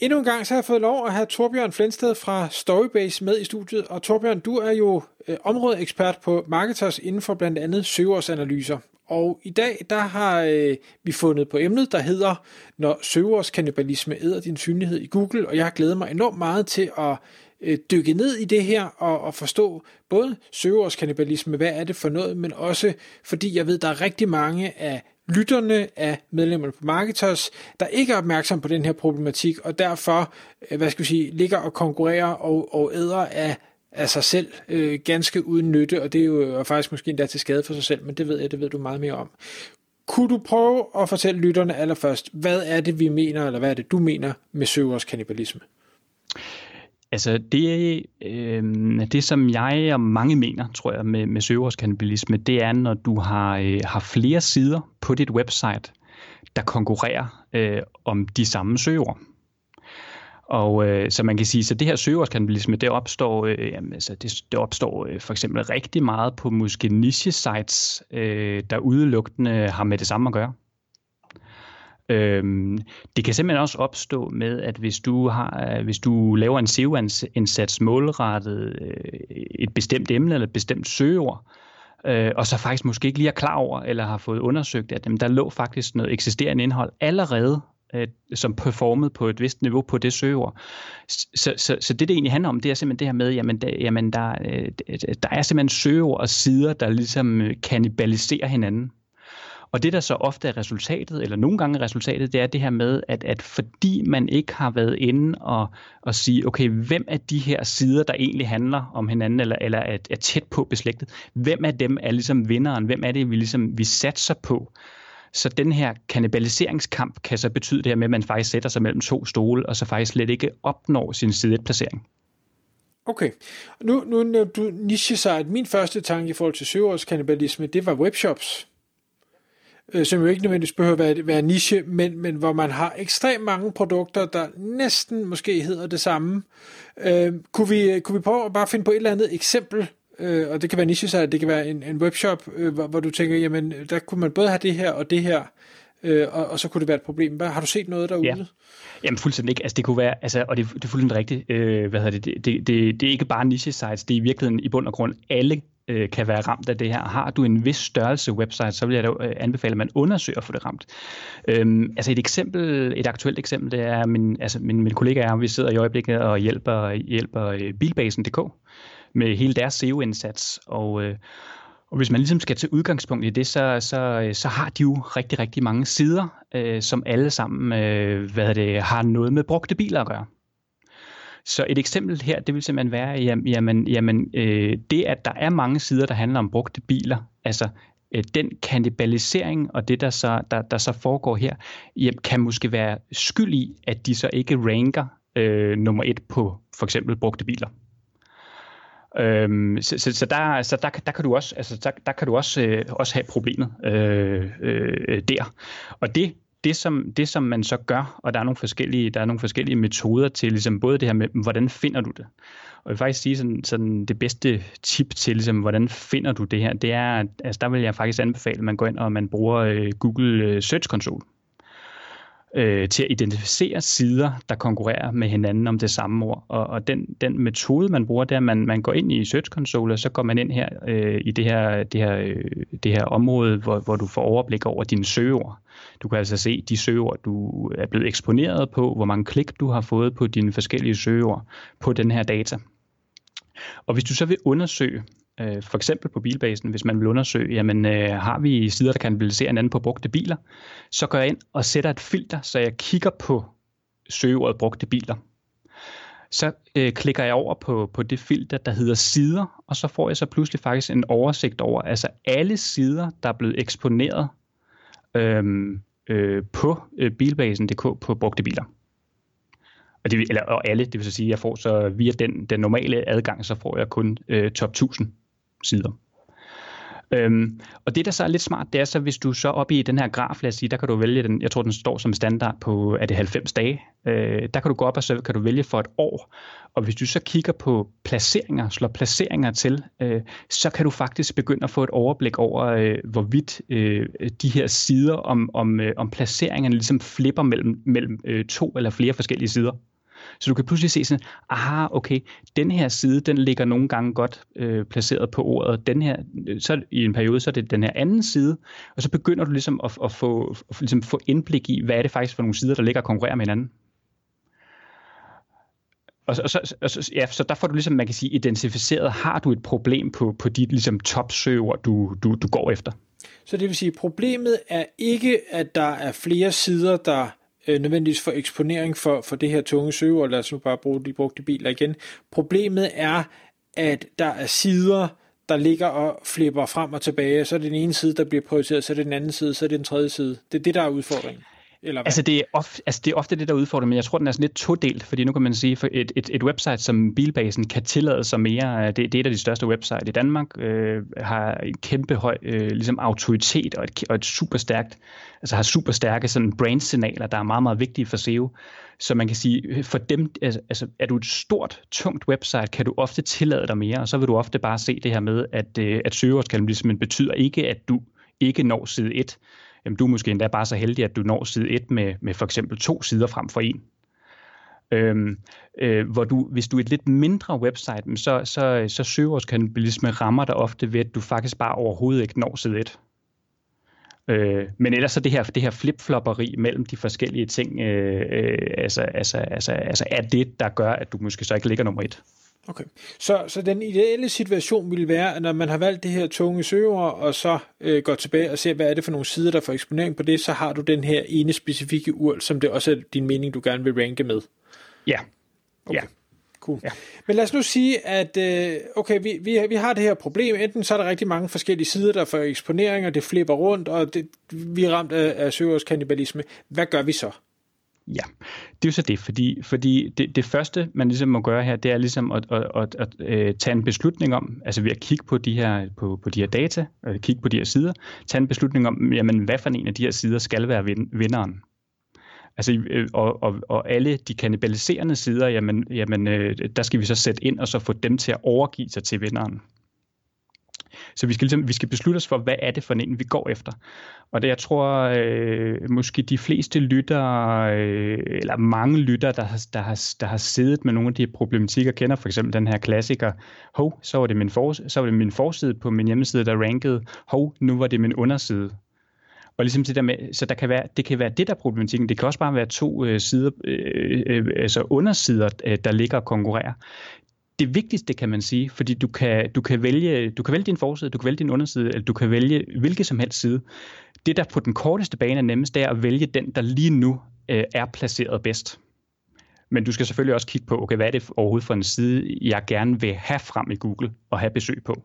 Endnu en gang så har jeg fået lov at have Torbjørn Flensted fra Storybase med i studiet. Og Torbjørn, du er jo øh, områdeekspert på Marketers inden for blandt andet søgeårsanalyser. Og i dag, der har øh, vi fundet på emnet, der hedder, når søgeårskannibalisme æder din synlighed i Google, og jeg har glædet mig enormt meget til at øh, dykke ned i det her og, og forstå både søgeårskannibalisme, hvad er det for noget, men også fordi jeg ved, der er rigtig mange af lytterne af medlemmerne på Marketers, der ikke er opmærksom på den her problematik, og derfor, øh, hvad skal vi sige, ligger og konkurrerer og, og æder af af sig selv, øh, ganske uden nytte, og det er jo faktisk måske endda til skade for sig selv, men det ved jeg, det ved du meget mere om. Kunne du prøve at fortælle lytterne allerførst, hvad er det, vi mener, eller hvad er det, du mener med søgers kannibalisme? Altså det, øh, det, som jeg og mange mener, tror jeg, med, med søgeordskanibalisme, det er, når du har, øh, har flere sider på dit website, der konkurrerer øh, om de samme søgeord. Og øh, så man kan sige, så det her søgeordskanibalisme, det opstår, øh, jamen, altså det, det opstår øh, for eksempel rigtig meget på måske niche-sites, øh, der udelukkende har med det samme at gøre. Øhm, det kan simpelthen også opstå med, at hvis du, har, øh, hvis du laver en SEO-indsats målrettet øh, et bestemt emne eller et bestemt søgeord, øh, og så faktisk måske ikke lige er klar over, eller har fået undersøgt, at jamen, der lå faktisk noget eksisterende indhold allerede øh, som performede på et vist niveau på det søgeord. Så, så, så det, det egentlig handler om, det er simpelthen det her med, jamen, der, jamen der, øh, der er simpelthen søgeord og sider, der ligesom øh, kanibaliserer hinanden. Og det, der så ofte er resultatet, eller nogle gange er resultatet, det er det her med, at, at fordi man ikke har været inde og, og sige, okay, hvem er de her sider, der egentlig handler om hinanden, eller, eller er, er tæt på beslægtet, hvem af dem er ligesom vinderen, hvem er det, vi ligesom vi satser på? Så den her kanibaliseringskamp kan så betyde det her med, at man faktisk sætter sig mellem to stole, og så faktisk slet ikke opnår sin side placering. Okay. Nu, nu du niche site, min første tanke i forhold til søgeårskannibalisme, det var webshops øh, som jo ikke nødvendigvis behøver at være, være niche, men, men hvor man har ekstremt mange produkter, der næsten måske hedder det samme. Øh, kunne, vi, kunne vi prøve at bare finde på et eller andet eksempel, øh, og det kan være niche site, det kan være en, en webshop, øh, hvor, hvor du tænker, jamen der kunne man både have det her og det her, øh, og, og så kunne det være et problem. Hvad, har du set noget derude? Ja. Jamen fuldstændig ikke. Altså det kunne være, altså, og det, det er fuldstændig rigtigt, øh, hvad hedder det, det, det, det, det er ikke bare niche sites, det er i virkeligheden i bund og grund alle øh, kan være ramt af det her. Har du en vis størrelse website, så vil jeg da øh, anbefale, at man undersøger for det ramt. Øhm, altså et eksempel, et aktuelt eksempel, det er, min, altså min, min kollega og vi sidder i øjeblikket og hjælper, hjælper øh, bilbasen.dk med hele deres SEO-indsats, og, øh, og hvis man ligesom skal til udgangspunkt i det, så, så, så har de jo rigtig, rigtig mange sider, øh, som alle sammen øh, hvad det, har noget med brugte biler at gøre. Så et eksempel her, det vil simpelthen være, jamen, jamen øh, det at der er mange sider, der handler om brugte biler, altså øh, den kannibalisering og det, der så, der, der så foregår her, jamen, kan måske være skyld i, at de så ikke ranker øh, nummer et på for eksempel brugte biler. Øhm, så, så, så, der, så der, der kan du også, altså der, der kan du også, øh, også have problemet øh, øh, der. Og det det som, det, som man så gør, og der er nogle forskellige, der er nogle forskellige metoder til ligesom både det her med, hvordan finder du det? Og jeg vil faktisk sige, sådan, sådan det bedste tip til, ligesom, hvordan finder du det her, det er, altså der vil jeg faktisk anbefale, at man går ind og man bruger øh, Google øh, Search Console øh, til at identificere sider, der konkurrerer med hinanden om det samme ord. Og, og den, den metode, man bruger, det er, at man, man går ind i Search Console, og så går man ind her øh, i det her, det her, øh, det her område, hvor, hvor du får overblik over dine søgeord. Du kan altså se de søgeord, du er blevet eksponeret på, hvor mange klik du har fået på dine forskellige søgeord på den her data. Og hvis du så vil undersøge, øh, for eksempel på bilbasen, hvis man vil undersøge, jamen øh, har vi sider, der kan analysere anden på brugte biler, så går jeg ind og sætter et filter, så jeg kigger på søgeordet brugte biler. Så øh, klikker jeg over på, på det filter, der hedder sider, og så får jeg så pludselig faktisk en oversigt over altså alle sider, der er blevet eksponeret øhm, øh, på øh, bilbasen.dk på brugte biler. Og, det, eller, og alle, det vil sige, at jeg får så via den, den normale adgang, så får jeg kun øh, top 1000 sider. Øhm, og det, der så er lidt smart, det er så, hvis du så op i den her graf, lad os sige, der kan du vælge den, jeg tror, den står som standard på, er det 90 dage, øh, der kan du gå op og så kan du vælge for et år. Og hvis du så kigger på placeringer, slår placeringer til, øh, så kan du faktisk begynde at få et overblik over, øh, hvorvidt øh, de her sider om, om, øh, om placeringerne ligesom flipper mellem, mellem øh, to eller flere forskellige sider. Så du kan pludselig se sådan, aha, okay, den her side, den ligger nogle gange godt øh, placeret på ordet. Den her, øh, så i en periode, så er det den her anden side, og så begynder du ligesom at, at, få, at ligesom få indblik i, hvad er det faktisk for nogle sider, der ligger og konkurrerer med hinanden. Og så, og så, og så, ja, så der får du ligesom, man kan sige, identificeret, har du et problem på, på dit ligesom, topsøger, du, du, du går efter. Så det vil sige, problemet er ikke, at der er flere sider, der øh, nødvendigvis for eksponering for, for det her tunge søgeord, lad os nu bare bruge de brugte biler igen. Problemet er, at der er sider, der ligger og flipper frem og tilbage, så er det den ene side, der bliver prioriteret, så er det den anden side, så er det den tredje side. Det er det, der er udfordringen. Eller hvad? Altså, det er ofte, altså, det er ofte det, der udfordrer, men jeg tror, den er sådan lidt todelt, fordi nu kan man sige, for et, et, et website som Bilbasen kan tillade sig mere, øh, det, det er et af de største website i Danmark, øh, har en kæmpe høj øh, ligesom autoritet og et, og et super stærkt, altså har super stærke sådan brand-signaler, der er meget, meget vigtige for SEO. Så man kan sige, øh, for dem, altså, altså er du et stort, tungt website, kan du ofte tillade dig mere, og så vil du ofte bare se det her med, at, øh, at søgeordskallen ligesom betyder ikke, at du ikke når side 1, jamen du er måske endda bare så heldig, at du når side 1 med, med for eksempel to sider frem for en. Øhm, øh, hvor du, hvis du er et lidt mindre website, så, så, så søgeordskannibalisme rammer dig ofte ved, at du faktisk bare overhovedet ikke når side 1. Øh, men ellers så det her, det her flipflopperi mellem de forskellige ting, øh, øh, altså, altså, altså, altså er det, der gør, at du måske så ikke ligger nummer et. Okay, så, så den ideelle situation ville være, at når man har valgt det her tunge søgeord, og så øh, går tilbage og ser, hvad er det for nogle sider, der får eksponering på det, så har du den her ene specifikke ur, som det også er din mening, du gerne vil ranke med. Ja. Okay. Ja. Cool. Ja. Men lad os nu sige, at øh, okay, vi, vi, vi har det her problem. Enten så er der rigtig mange forskellige sider, der får eksponering, og det flipper rundt, og det, vi er ramt af, af søgeordskannibalisme. Hvad gør vi så? Ja, det er jo så det, fordi, fordi det, det første, man ligesom må gøre her, det er ligesom at, at, at, at, at tage en beslutning om, altså ved at kigge på de her, på, på de her data, og kigge på de her sider, tage en beslutning om, jamen, hvad for en af de her sider skal være vinderen. Altså, øh, og, og, og alle de kannibaliserende sider, jamen, jamen, øh, der skal vi så sætte ind og så få dem til at overgive sig til vinderen. Så vi skal, ligesom, vi skal beslutte os for, hvad er det for en, vi går efter. Og det, jeg tror, øh, måske de fleste lytter, øh, eller mange lytter, der har, der, har, der har siddet med nogle af de problematikker, kender for eksempel den her klassiker, hov, så var det min, for, så var det min forside på min hjemmeside, der rankede, hov, nu var det min underside. Og ligesom det der med, så der kan være, det kan være det der problematikken. Det kan også bare være to øh, sider, øh, øh, altså undersider, øh, der ligger og konkurrerer det vigtigste, kan man sige, fordi du kan, du kan, vælge, du kan vælge din forside, du kan vælge din underside, eller du kan vælge hvilket som helst side. Det, der på den korteste bane er nemmest, det er at vælge den, der lige nu øh, er placeret bedst. Men du skal selvfølgelig også kigge på, okay, hvad er det overhovedet for en side, jeg gerne vil have frem i Google og have besøg på.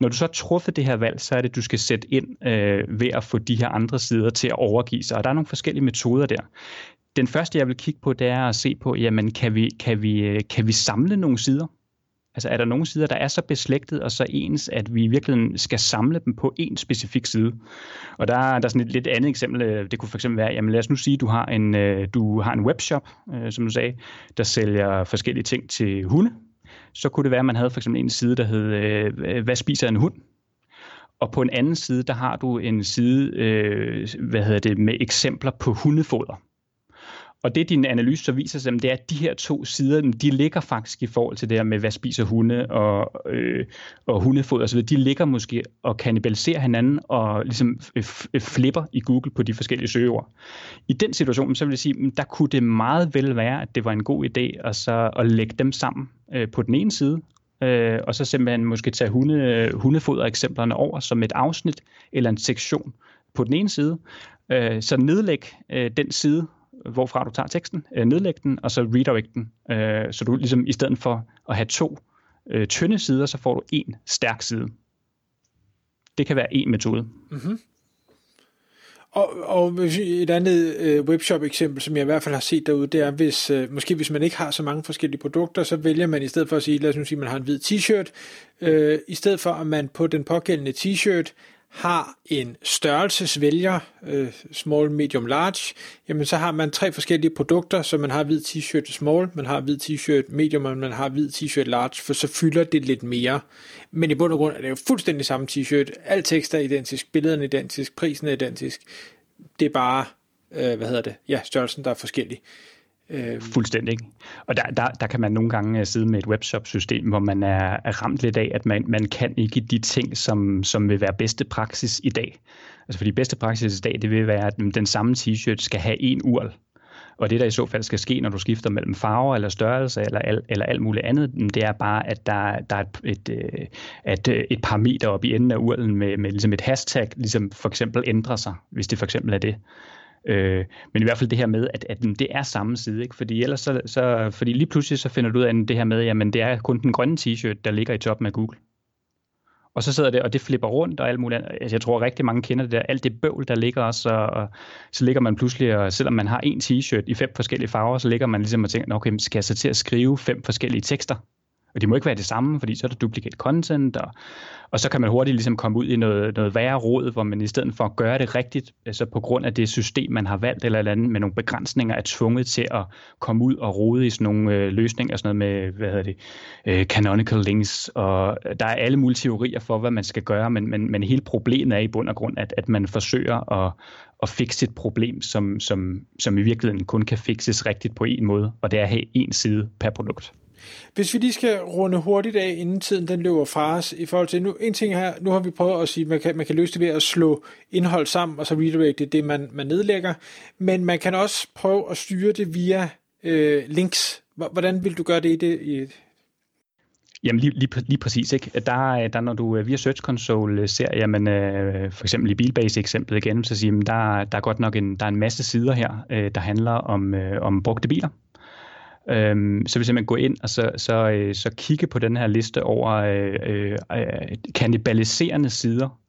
Når du så har truffet det her valg, så er det, du skal sætte ind øh, ved at få de her andre sider til at overgive sig. Og der er nogle forskellige metoder der. Den første, jeg vil kigge på, det er at se på, jamen, kan vi, kan vi, øh, kan vi samle nogle sider? Altså er der nogle sider, der er så beslægtet og så ens, at vi i virkeligheden skal samle dem på en specifik side? Og der, der er sådan et lidt andet eksempel. Øh, det kunne for eksempel være, jamen lad os nu sige, du har en, øh, du har en webshop, som du sagde, der sælger forskellige ting til hunde. Så kunne det være, at man havde for eksempel en side, der hed, hvad spiser en hund? Og på en anden side, der har du en side, hvad hedder det, med eksempler på hundefoder. Og det din analyse så viser sig, det er, at de her to sider, de ligger faktisk i forhold til det her med, hvad spiser hunde og, øh, og hundefod osv., de ligger måske og kanibaliserer hinanden og ligesom flipper i Google på de forskellige søgeord. I den situation, så vil jeg sige, der kunne det meget vel være, at det var en god idé at, så, at lægge dem sammen øh, på den ene side, øh, og så simpelthen måske tage hunde, hundefoder-eksemplerne over som et afsnit eller en sektion på den ene side. Øh, så nedlæg øh, den side, hvorfra du tager teksten, øh, nedlæg den, og så redirect den. Øh, så du ligesom i stedet for at have to øh, tynde sider, så får du en stærk side. Det kan være en metode. Mm-hmm. Og, og et andet øh, webshop-eksempel, som jeg i hvert fald har set derude, det er, hvis, øh, måske hvis man ikke har så mange forskellige produkter, så vælger man i stedet for at sige, lad os nu sige, at man har en hvid t-shirt, øh, i stedet for at man på den pågældende t-shirt har en størrelsesvælger, øh, small, medium, large, jamen så har man tre forskellige produkter, så man har hvid t-shirt small, man har hvid t-shirt medium, og man har hvid t-shirt large, for så fylder det lidt mere. Men i bund og grund er det jo fuldstændig samme t-shirt. Al tekst er identisk, billederne er identisk, prisen er identisk. Det er bare, øh, hvad hedder det, ja, størrelsen, der er forskellig. Øh, Øhm. Fuldstændig. Og der, der, der kan man nogle gange øh, sidde med et webshop-system, hvor man er, er ramt lidt af, at man, man kan ikke de ting, som, som vil være bedste praksis i dag. Altså fordi bedste praksis i dag, det vil være, at mm, den samme t-shirt skal have en url. Og det, der i så fald skal ske, når du skifter mellem farver eller størrelse eller, al, eller alt muligt andet, mm, det er bare, at der, der er et, et, øh, et, øh, et, par parameter op i enden af urlen med, med ligesom et hashtag, ligesom for eksempel ændrer sig, hvis det for eksempel er det. Øh, men i hvert fald det her med, at, at det er samme side, ikke? Fordi ellers så, så, fordi lige pludselig så finder du ud af det her med, jamen det er kun den grønne t-shirt, der ligger i toppen af Google. Og så sidder det, og det flipper rundt og alt muligt Altså, jeg tror rigtig mange kender det der, alt det bøvl, der ligger også, og, og så ligger man pludselig, og selvom man har en t-shirt i fem forskellige farver, så ligger man ligesom og tænker, okay, skal jeg så til at skrive fem forskellige tekster? Og de må ikke være det samme, fordi så er der duplicate content, og, og så kan man hurtigt ligesom komme ud i noget, noget værre råd, hvor man i stedet for at gøre det rigtigt, altså på grund af det system, man har valgt eller, eller andet, med nogle begrænsninger, er tvunget til at komme ud og rode i sådan nogle øh, løsninger, sådan noget med, hvad hedder det, øh, canonical links, og der er alle mulige teorier for, hvad man skal gøre, men, men, men hele problemet er i bund og grund, at, at man forsøger at, at fikse et problem, som, som, som i virkeligheden kun kan fikses rigtigt på en måde, og det er at have en side per produkt. Hvis vi lige skal runde hurtigt af, inden tiden den løber fra os, i forhold til, nu, en ting her, nu har vi prøvet at sige, at man kan, man kan løse det ved at slå indhold sammen, og så redirecte det, man, man nedlægger, men man kan også prøve at styre det via øh, links. Hvordan vil du gøre det i det? I Jamen lige, lige, lige præcis. Ikke? Der, der, når du øh, via Search Console øh, ser, jamen, øh, for eksempel i Bilbase eksemplet igen, så siger man, der, der er godt nok en, der er en masse sider her, øh, der handler om, øh, om brugte biler. Øhm, så hvis man går ind og så, så, øh, så kigge på den her liste over øh, øh, kannibaliserende sider,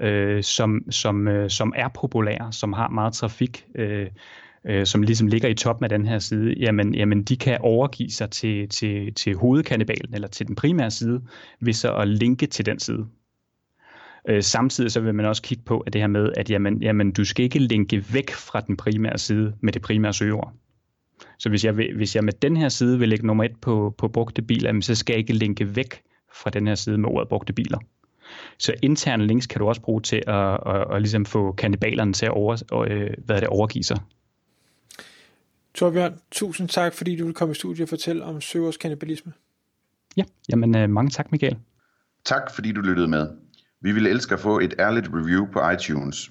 øh, som, som, øh, som er populære, som har meget trafik, øh, øh, som ligesom ligger i toppen af den her side, jamen, jamen de kan overgive sig til, til, til hovedkannibalen, eller til den primære side, ved så at linke til den side. Øh, samtidig så vil man også kigge på at det her med, at jamen, jamen, du skal ikke linke væk fra den primære side med det primære søgeord. Så hvis jeg, hvis jeg med den her side vil lægge nummer et på, på brugte biler, så skal jeg ikke linke væk fra den her side med ordet brugte biler. Så interne links kan du også bruge til at, at, at, at ligesom få kannibalerne til at over, øh, hvad det, overgive sig. Torbjørn, tusind tak, fordi du vil komme i studiet og fortælle om søgers kannibalisme. Ja, jamen øh, mange tak, Michael. Tak, fordi du lyttede med. Vi ville elske at få et ærligt review på iTunes.